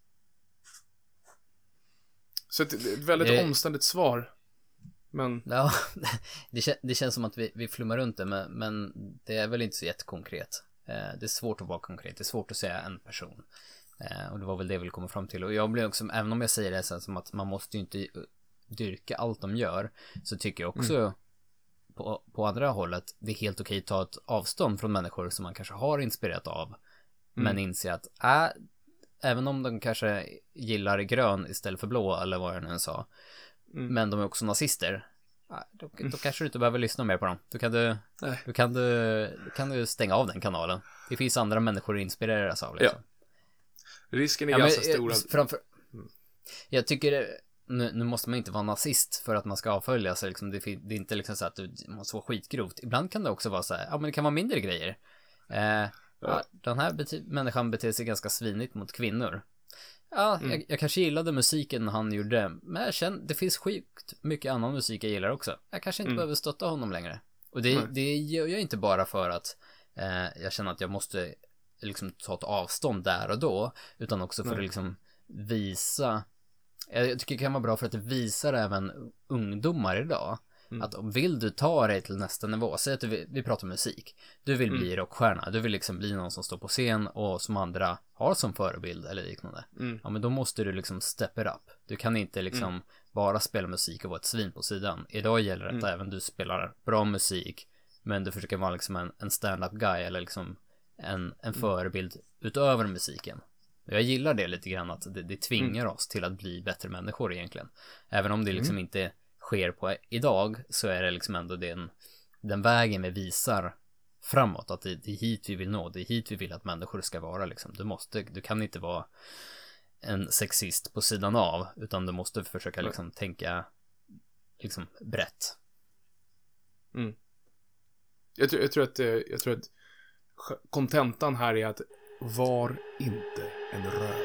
[SPEAKER 2] Så ett, ett väldigt
[SPEAKER 1] Det-
[SPEAKER 2] omständigt svar. Men,
[SPEAKER 1] Ja, det, kän- det känns som att vi, vi flummar runt det, men, men det är väl inte så jättekonkret. Eh, det är svårt att vara konkret, det är svårt att säga en person. Eh, och det var väl det vi ville komma fram till. Och jag blir också, även om jag säger det sen som att man måste ju inte eh, dyrka allt de gör, så tycker jag också på, på andra hållet, det är helt okej att ta ett avstånd från människor som man kanske har inspirerat av. Men inse att, äh, även om de kanske gillar grön istället för blå, eller vad jag nu sa,
[SPEAKER 2] Mm.
[SPEAKER 1] men de är också nazister, äh, då, då kanske du inte behöver lyssna mer på dem. Då kan du,
[SPEAKER 2] nej.
[SPEAKER 1] då kan du, då kan du stänga av den kanalen. Det finns andra människor att inspireras av. Liksom.
[SPEAKER 2] Risken är
[SPEAKER 1] Ja, men,
[SPEAKER 2] ganska stor
[SPEAKER 1] eh,
[SPEAKER 2] att...
[SPEAKER 1] framför... Jag tycker nu, nu måste man inte vara nazist för att man ska avföljas. Liksom, det, det är inte liksom så att du måste vara skitgrovt. Ibland kan det också vara så här, ja men det kan vara mindre grejer. Eh, ja. Den här bete- människan beter sig ganska svinigt mot kvinnor. Ja,
[SPEAKER 2] Mm.
[SPEAKER 1] jag, jag kanske gillade musiken han gjorde, men jag känner, det finns sjukt mycket annan musik jag gillar också. Jag kanske inte
[SPEAKER 2] Mm.
[SPEAKER 1] behöver stötta honom längre. Och det,
[SPEAKER 2] Nej.
[SPEAKER 1] det gör jag inte bara för att eh, jag känner att jag måste liksom ta ett avstånd där och då, utan också för att liksom visa jag tycker det kan vara bra för att det visar även ungdomar idag
[SPEAKER 2] Mm.
[SPEAKER 1] Att om vill du ta dig till nästa nivå, säg att du vill, vi pratar musik. Du vill bli
[SPEAKER 2] Mm.
[SPEAKER 1] rockstjärna, du vill liksom bli någon som står på scen och som andra har som förebild eller liknande.
[SPEAKER 2] Mm.
[SPEAKER 1] Ja men då måste du liksom step it up. Du kan inte liksom bara spela musik och vara ett svin på sidan. Idag gäller det att
[SPEAKER 2] Mm.
[SPEAKER 1] även du spelar bra musik men du försöker vara liksom en, en stand-up guy eller liksom en,
[SPEAKER 2] Mm.
[SPEAKER 1] en förebild utöver musiken. Jag gillar det lite grann att det, det tvingar
[SPEAKER 2] Mm.
[SPEAKER 1] oss till att bli bättre människor egentligen. Även om det liksom inte sker på idag så är det liksom ändå den, den vägen vi visar framåt. Att det, det är hit vi vill nå. Det är hit vi vill att människor ska vara liksom. Du måste, du kan inte vara en sexist på sidan av utan du måste försöka liksom tänka liksom brett.
[SPEAKER 2] Jag, tror, jag tror att, eh, jag tror att kontentan här är att var inte en röv.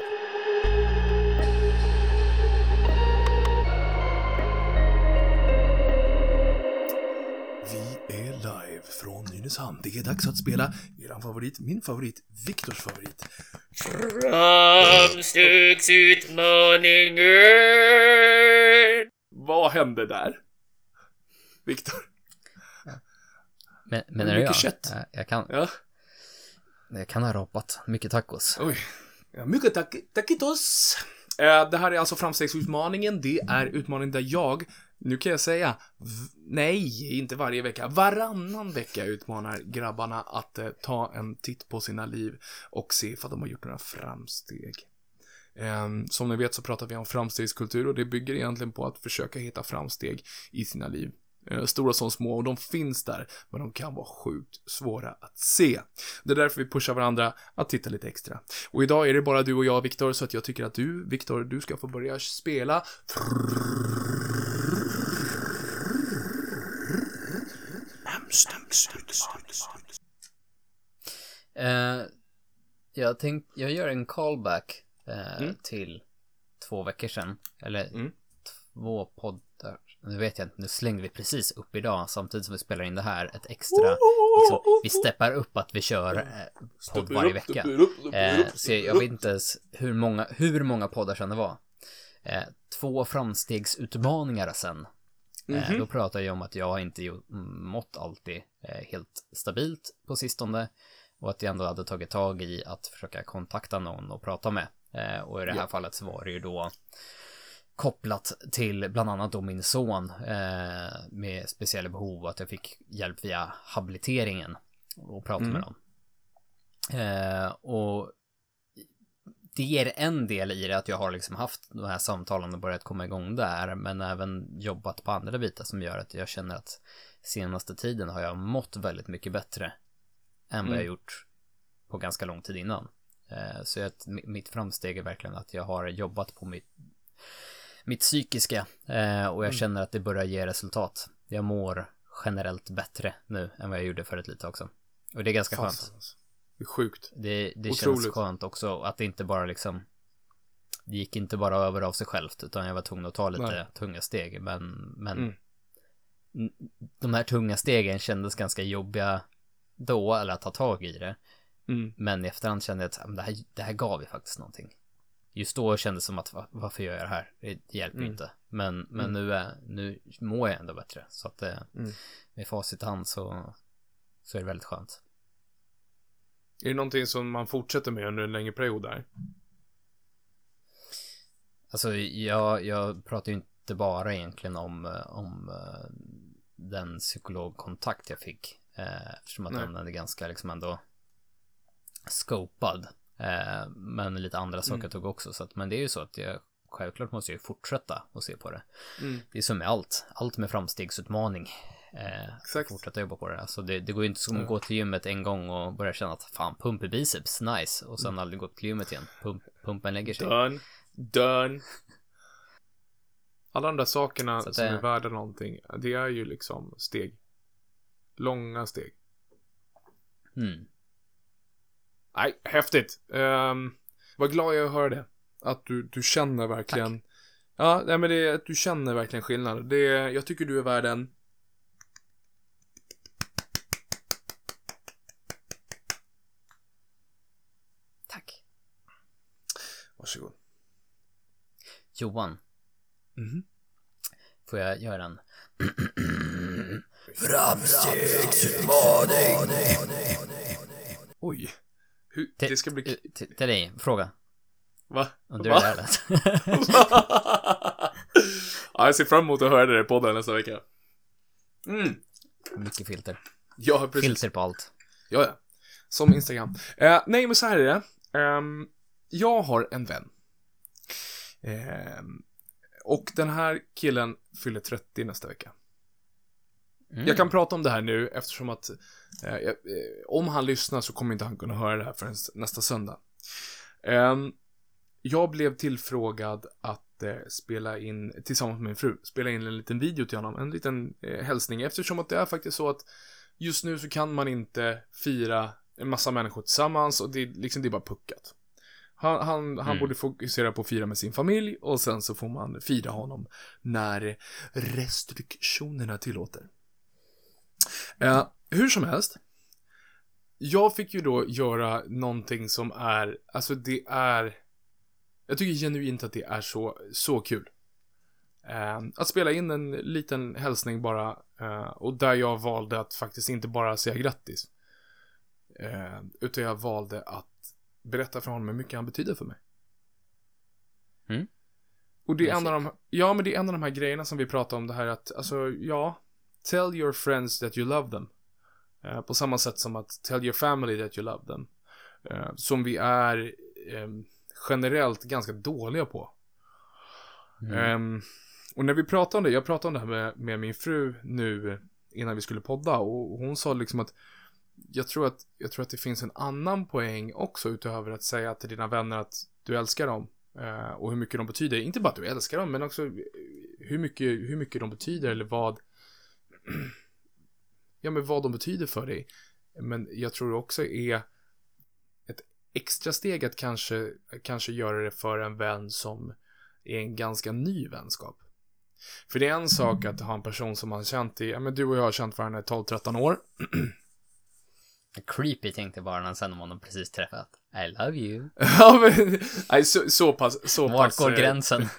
[SPEAKER 2] Vi är live från Nynäshamn. Det är dags att spela eran favorit, min favorit, Viktors favorit.
[SPEAKER 3] Framstegsutmaningen!
[SPEAKER 2] Vad hände där? Viktor?
[SPEAKER 1] Men, men är det
[SPEAKER 2] mycket
[SPEAKER 1] jag?
[SPEAKER 2] kött.
[SPEAKER 1] Jag, jag kan,
[SPEAKER 2] Ja
[SPEAKER 1] jag kan ha rapat. Mycket tacos.
[SPEAKER 2] Oj. Ja, mycket tack. Eh, det här är alltså framstegsutmaningen. Det är utmaningen där jag, nu kan jag säga, nej, inte varje vecka, varannan vecka utmanar grabbarna att eh, ta en titt på sina liv och se ifall de har gjort några framsteg. Eh, som ni vet så pratar vi om framstegskultur och det bygger egentligen på att försöka hitta framsteg i sina liv. Eh, Stora som små och de finns där, men de kan vara sjukt svåra att se. Det är därför vi pushar varandra att titta lite extra. Och idag är det bara du och jag, Viktor, så att jag tycker att du, Viktor, du ska få börja spela.
[SPEAKER 1] Eh, jag tänk, jag gör en callback eh,
[SPEAKER 2] Mm.
[SPEAKER 1] till två veckor sedan. Eller
[SPEAKER 2] Mm.
[SPEAKER 1] två poddar. Nu vet jag inte, nu slängde vi precis upp idag samtidigt som vi spelar in det här. Ett extra, liksom, vi steppar upp att vi kör eh, podd varje vecka. Eh, så jag, vet inte ens hur många, hur många poddar sedan det var. Eh, två framstegsutmaningar sen.
[SPEAKER 2] Mhm.
[SPEAKER 1] då pratar jag om att jag inte gjort- mått alltid eh, helt stabilt på sistone. Och att jag ändå hade tagit tag i att försöka kontakta någon och prata med. Eh, och i det här
[SPEAKER 2] Ja.
[SPEAKER 1] fallet så var det ju då kopplat till bland annat då min son eh, med speciella behov att jag fick hjälp via habiliteringen och prata
[SPEAKER 2] Mm.
[SPEAKER 1] med dem. Eh, och det är en del i det att jag har liksom haft de här samtalen och börjat komma igång där, men även jobbat på andra bitar som gör att jag känner att senaste tiden har jag mått väldigt mycket bättre än vad jag
[SPEAKER 2] Mm.
[SPEAKER 1] gjort på ganska lång tid innan. Eh, Så att mi- mitt framsteg är verkligen att jag har jobbat på mitt, mitt psykiska eh, och jag
[SPEAKER 2] Mm.
[SPEAKER 1] känner att det börjar ge resultat. Jag mår generellt bättre nu än vad jag gjorde för ett litet också. Och det är ganska skönt.
[SPEAKER 2] Alltså. Det är sjukt.
[SPEAKER 1] Det, det känns skönt också att det inte bara liksom Det gick inte bara över av sig självt utan jag var tvungen att ta lite
[SPEAKER 2] Nej.
[SPEAKER 1] tunga steg men, men
[SPEAKER 2] Mm.
[SPEAKER 1] De här tunga stegen kändes ganska jobbiga då eller att ta tag i det
[SPEAKER 2] Mm.
[SPEAKER 1] Men i efterhand kände jag att det, här, det här gav ju faktiskt någonting Just då kändes det som att va- varför gör jag det här? Det, hjälper ju
[SPEAKER 2] Mm.
[SPEAKER 1] inte Men, men
[SPEAKER 2] Mm.
[SPEAKER 1] nu, är, nu mår jag ändå bättre så att det,
[SPEAKER 2] Mm.
[SPEAKER 1] med facit i hand så Så är det väldigt skönt
[SPEAKER 2] Är det någonting som man fortsätter med under en längre period där?
[SPEAKER 1] Alltså jag, jag pratar ju inte bara egentligen om, eh, om eh, den psykologkontakt jag fick. Eh, eftersom att
[SPEAKER 2] Nej.
[SPEAKER 1] den är ganska liksom ändå scopad. Eh, men lite andra saker
[SPEAKER 2] Mm.
[SPEAKER 1] tog också. Så att, men det är ju så att jag självklart måste jag ju fortsätta och se på det.
[SPEAKER 2] Mm.
[SPEAKER 1] Det är som med allt. Allt med framstegsutmaning. Eh,
[SPEAKER 2] Exakt.
[SPEAKER 1] fortsätta jobba på det. Alltså det, det går ju inte som att
[SPEAKER 2] Mm.
[SPEAKER 1] gå till gymmet en gång och börja känna att fan pump i biceps, nice. Och sen aldrig gå till gymmet igen. Pump, pumpen lägger sig.
[SPEAKER 2] Done. Done. Alla de där sakerna
[SPEAKER 1] att
[SPEAKER 2] som
[SPEAKER 1] det-
[SPEAKER 2] är värda någonting, det är ju liksom steg. Långa steg.
[SPEAKER 1] Mm.
[SPEAKER 2] Nej, häftigt. Um, vad glad jag är att höra det. Att du, du känner verkligen. Ja, nej men det är att du känner verkligen skillnad. Det är, jag tycker du är värd en.
[SPEAKER 1] Tack.
[SPEAKER 2] Varsågod.
[SPEAKER 1] Johan,
[SPEAKER 2] Mhm.
[SPEAKER 1] får jag göra en
[SPEAKER 2] Oj. Hur,
[SPEAKER 1] Till-
[SPEAKER 2] det ska bli...
[SPEAKER 1] eh, Till till dig, fråga.
[SPEAKER 2] Va?
[SPEAKER 1] Undrar
[SPEAKER 2] Va?
[SPEAKER 1] hur det
[SPEAKER 2] ja, jag ser fram emot att höra det i podden nästa vecka. Mm.
[SPEAKER 1] Mycket filter.
[SPEAKER 2] Ja, precis.
[SPEAKER 1] Filter på allt.
[SPEAKER 2] Ja, ja. Som Instagram. Eh, nej, men så här är det. Ehm, jag har en vän. Ehm, och den här killen fyller 30 nästa vecka.
[SPEAKER 1] Mm.
[SPEAKER 2] Jag kan prata om det här nu eftersom att eh, eh, om han lyssnar så kommer inte han kunna höra det här förrän nästa söndag. Ehm, jag blev tillfrågad att eh, spela in, tillsammans med min fru, spela in en liten video till honom, en liten eh, hälsning eftersom att det är faktiskt så att just nu så kan man inte fira en massa människor tillsammans och det, är liksom, det är bara puckat. Han, han, han
[SPEAKER 1] Mm.
[SPEAKER 2] borde fokusera på att fira med sin familj och sen så får man fira honom när restriktionerna tillåter. Eh, hur som helst. Jag fick ju då göra någonting som är, alltså det är, jag tycker genuint att det är så, så kul. Eh, att spela in en liten hälsning bara, eh, och där jag valde att faktiskt inte bara säga grattis. Eh, utan jag valde att berätta för honom hur mycket han betyder för mig.
[SPEAKER 1] Mm.
[SPEAKER 2] Och det är en av de, ja men det är en av de här grejerna som vi pratar om det här att, alltså ja, tell your friends that you love them. Eh, på samma sätt som att tell your family that you love them. Eh, som vi är eh, generellt ganska dåliga på.
[SPEAKER 1] Mm.
[SPEAKER 2] Ehm, och när vi pratade om det, jag pratade om det här med, med min fru nu innan vi skulle podda och hon sa liksom att jag tror att, jag tror att det finns en annan poäng också utöver att säga till dina vänner att du älskar dem och hur mycket de betyder. Inte bara att du älskar dem, men också hur mycket, hur mycket de betyder eller vad ja, men vad de betyder för dig. Men jag tror det också är ett extra steg att kanske, kanske göra det för en vän som är en ganska ny vänskap. För det är en sak att ha en person som man känt i, ja men du och jag har känt varandra i 12-13 år.
[SPEAKER 1] Creepy tänkte bara när sen om honom precis träffat. I love you.
[SPEAKER 2] Ja men, nej så, så pass, så
[SPEAKER 1] Vart
[SPEAKER 2] pass.
[SPEAKER 1] går
[SPEAKER 2] eh,
[SPEAKER 1] gränsen?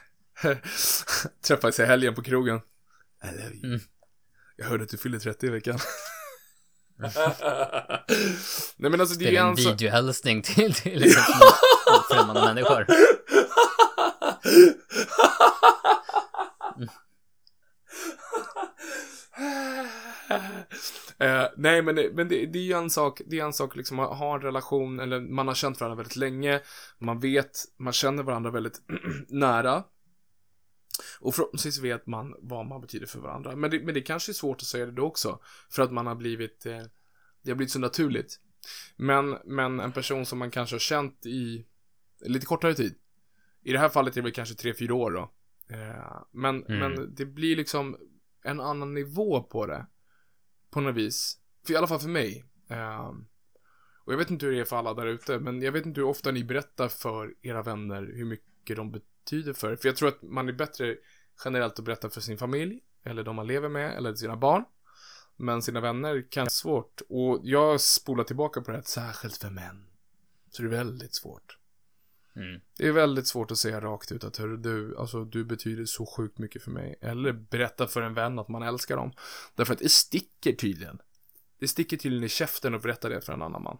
[SPEAKER 2] Träffades i helgen på krogen. I love you.
[SPEAKER 1] Mm.
[SPEAKER 2] Jag hörde att du fyller 30 i veckan. Nej men alltså det
[SPEAKER 1] Det
[SPEAKER 2] är
[SPEAKER 1] en
[SPEAKER 2] sak.
[SPEAKER 1] videohälsning till, till liksom, främmande människor.
[SPEAKER 2] Eh, nej, men, det, men det, det är ju en sak, det är en sak liksom att ha en relation, eller man har känt varandra väldigt länge, man vet, man känner varandra väldigt nära. Och förhoppningsvis vet man vad man betyder för varandra. Men det, men det kanske är svårt att säga det då också, för att man har blivit, eh, det har blivit så naturligt. Men, men en person som man kanske har känt i lite kortare tid. I det här fallet är det väl kanske tre fyra år då. Eh, men,
[SPEAKER 1] Mm.
[SPEAKER 2] men det blir liksom en annan nivå på det. På något vis. För i alla fall för mig. Eh, och jag vet inte hur det är för alla där ute, men jag vet inte hur ofta ni berättar för era vänner hur mycket de betyder för er. För jag tror att man är bättre generellt att berätta för sin familj, eller de man lever med, eller sina barn. Men sina vänner kan vara svårt. Och jag spolar tillbaka på det här, särskilt för män. Så det är väldigt svårt.
[SPEAKER 1] Mm.
[SPEAKER 2] Det är väldigt svårt att säga rakt ut att hörru du, alltså du betyder så sjukt mycket för mig. Eller berätta för en vän att man älskar dem. Därför att det sticker tydligen. Det sticker tydligen i käften att berätta det för en annan man.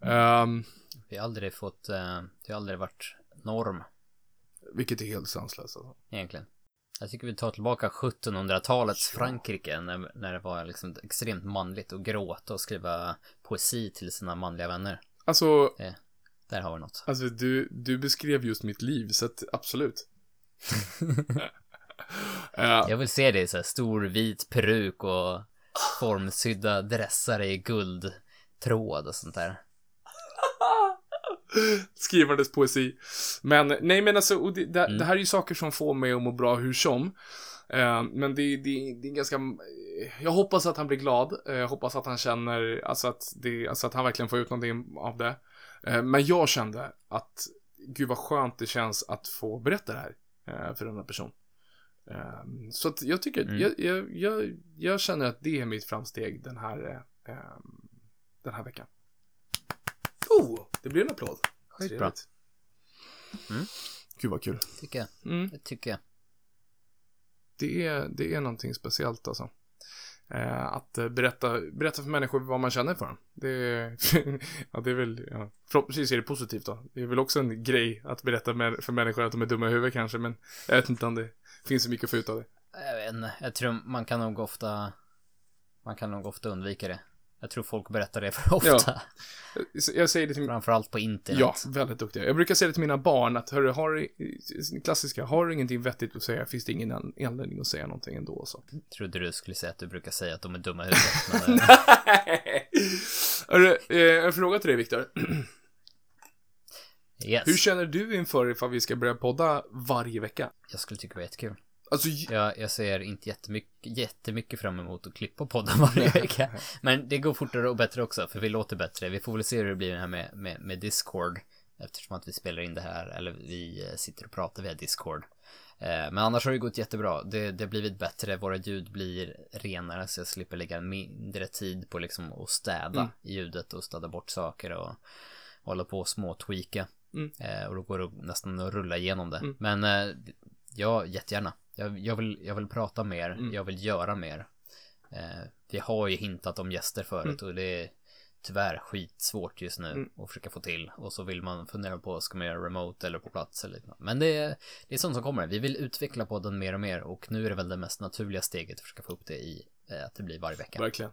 [SPEAKER 2] Ehm,
[SPEAKER 1] Vi har aldrig fått, eh, det har aldrig varit norm
[SPEAKER 2] vilket är helt sanslöst alltså.
[SPEAKER 1] egentligen. Jag tycker vi tar tillbaka 1700-talets Frankrike när, när det var liksom extremt manligt att gråta och skriva poesi till sina manliga vänner.
[SPEAKER 2] Alltså,
[SPEAKER 1] Där har vi något.
[SPEAKER 2] alltså du, du beskrev just mitt liv, så att absolut. Eh,
[SPEAKER 1] Jag vill se dig i så här stor vit peruk och formsydda dressar i guldtråd och sånt där.
[SPEAKER 2] Skrivandes poesi. Men, nej men alltså, det, det,
[SPEAKER 1] Mm.
[SPEAKER 2] det här är ju saker som får mig att må bra hur som. Eh, men det, det, det är ganska, jag hoppas att han blir glad. Eh, jag hoppas att han känner, alltså att, det, alltså att han verkligen får ut någonting av det. Eh, men jag kände att, gud vad skönt det känns att få berätta det här eh, för denna person. Eh, så att jag tycker,
[SPEAKER 1] Mm.
[SPEAKER 2] jag, jag, jag, jag känner att det är mitt framsteg den här, eh, den här veckan. Oh, det blir en applåd.
[SPEAKER 1] Sjukt bra.
[SPEAKER 2] Trevligt.
[SPEAKER 1] Mm.
[SPEAKER 2] Gud vad kul.
[SPEAKER 1] Tycker jag.
[SPEAKER 2] Mm.
[SPEAKER 1] Det tycker jag.
[SPEAKER 2] det är, det är någonting speciellt alltså. Eh, att eh, berätta, berätta för människor vad man känner för dem. Det är, ja, det är väl, ja, förhoppningsvis är det positivt då. Det är väl också en grej att berätta med, för människor att de är dumma i huvudet kanske, men jag vet inte om det finns så mycket att få ut av det.
[SPEAKER 1] Jag vet inte, jag tror man kan nog ofta, man kan nog ofta undvika det. Jag tror folk berättar det för ofta.
[SPEAKER 2] Ja. Jag säger det till
[SPEAKER 1] Framförallt på internet.
[SPEAKER 2] Ja, väldigt duktiga. Jag brukar säga det till mina barn att, hörru, har klassiska, har du ingenting vettigt att säga finns det ingen anledning att säga någonting ändå så.
[SPEAKER 1] Trodde du skulle säga att du brukar säga att de är dumma i huvudet. men,
[SPEAKER 2] hörru, eh, en fråga till dig Viktor.
[SPEAKER 1] yes.
[SPEAKER 2] Hur känner du inför ifall vi ska börja podda varje vecka?
[SPEAKER 1] Jag skulle tycka det var jättekul.
[SPEAKER 2] Alltså,
[SPEAKER 1] Jag, jag ser inte jättemycket, jättemycket fram emot att klippa podden varje vecka. Men det går fortare och bättre också, för vi låter bättre. Vi får väl se hur det blir här med, med, med Discord. Eftersom att vi spelar in det här, eller vi eh, sitter och pratar via Discord. Eh, Men annars har det gått jättebra. Det, det har blivit bättre, våra ljud blir renare så jag slipper lägga mindre tid på liksom att städa
[SPEAKER 2] Mm.
[SPEAKER 1] ljudet och städa bort saker och hålla på och småtweaka.
[SPEAKER 2] Mm.
[SPEAKER 1] Eh, och då går det nästan att rulla igenom det.
[SPEAKER 2] Mm.
[SPEAKER 1] Men ja, jättegärna. Jag, jag, vill, jag vill prata mer,
[SPEAKER 2] Mm.
[SPEAKER 1] jag vill göra mer. Eh, vi har ju hintat om gäster förut och det är tyvärr skitsvårt just nu
[SPEAKER 2] Mm.
[SPEAKER 1] att försöka få till. Och så vill man fundera på, ska man göra remote eller på plats eller liknande. Men det är, det är sånt som kommer. Vi vill utveckla podden mer och mer och nu är det väl det mest naturliga steget att försöka få upp det i eh, att det blir varje vecka.
[SPEAKER 2] Verkligen.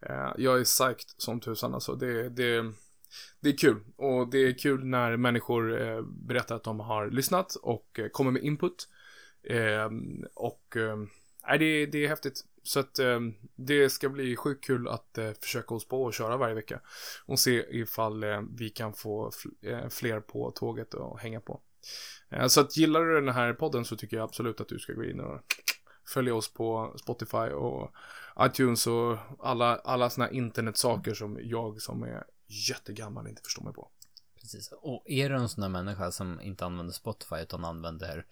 [SPEAKER 2] Eh, Jag är psyched som tusan alltså. Det, det, det är kul. Och det är kul när människor eh, berättar att de har lyssnat och eh, kommer med input. Eh, Och eh, nej, det, det är häftigt. Så att eh, det ska bli sjukt kul att eh, försöka oss på och köra varje vecka. Och se ifall eh, vi kan få fl- eh, fler på tåget och hänga på. Eh, Så att gillar du den här podden så tycker jag absolut att du ska gå in och följa oss på Spotify och iTunes och alla, alla såna här internetsaker som jag som är jättegammal inte förstår mig på.
[SPEAKER 1] Precis. Och är du en sån där människa som inte använder Spotify utan använder,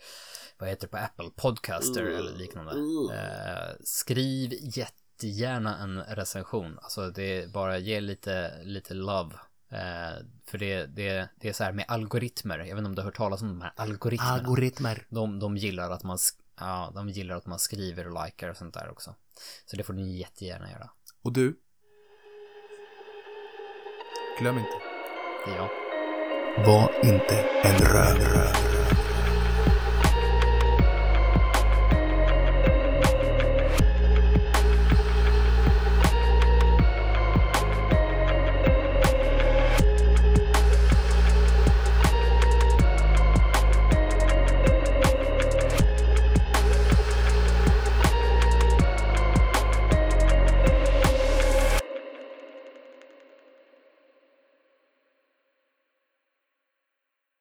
[SPEAKER 1] vad heter det på Apple, Podcaster eller liknande. Eh, skriv jättegärna en recension. Alltså det är bara ge lite, lite love. Eh, för det, det, det är så här med algoritmer. Jag vet inte om du har hört talas om de här algoritmerna.
[SPEAKER 4] Algoritmer.
[SPEAKER 1] de, de gillar att man, ja, de gillar att man skriver och likar och sånt där också. Så det får ni jättegärna göra.
[SPEAKER 2] Och du? Glöm inte.
[SPEAKER 1] Det är jag.
[SPEAKER 4] Var inte en röv.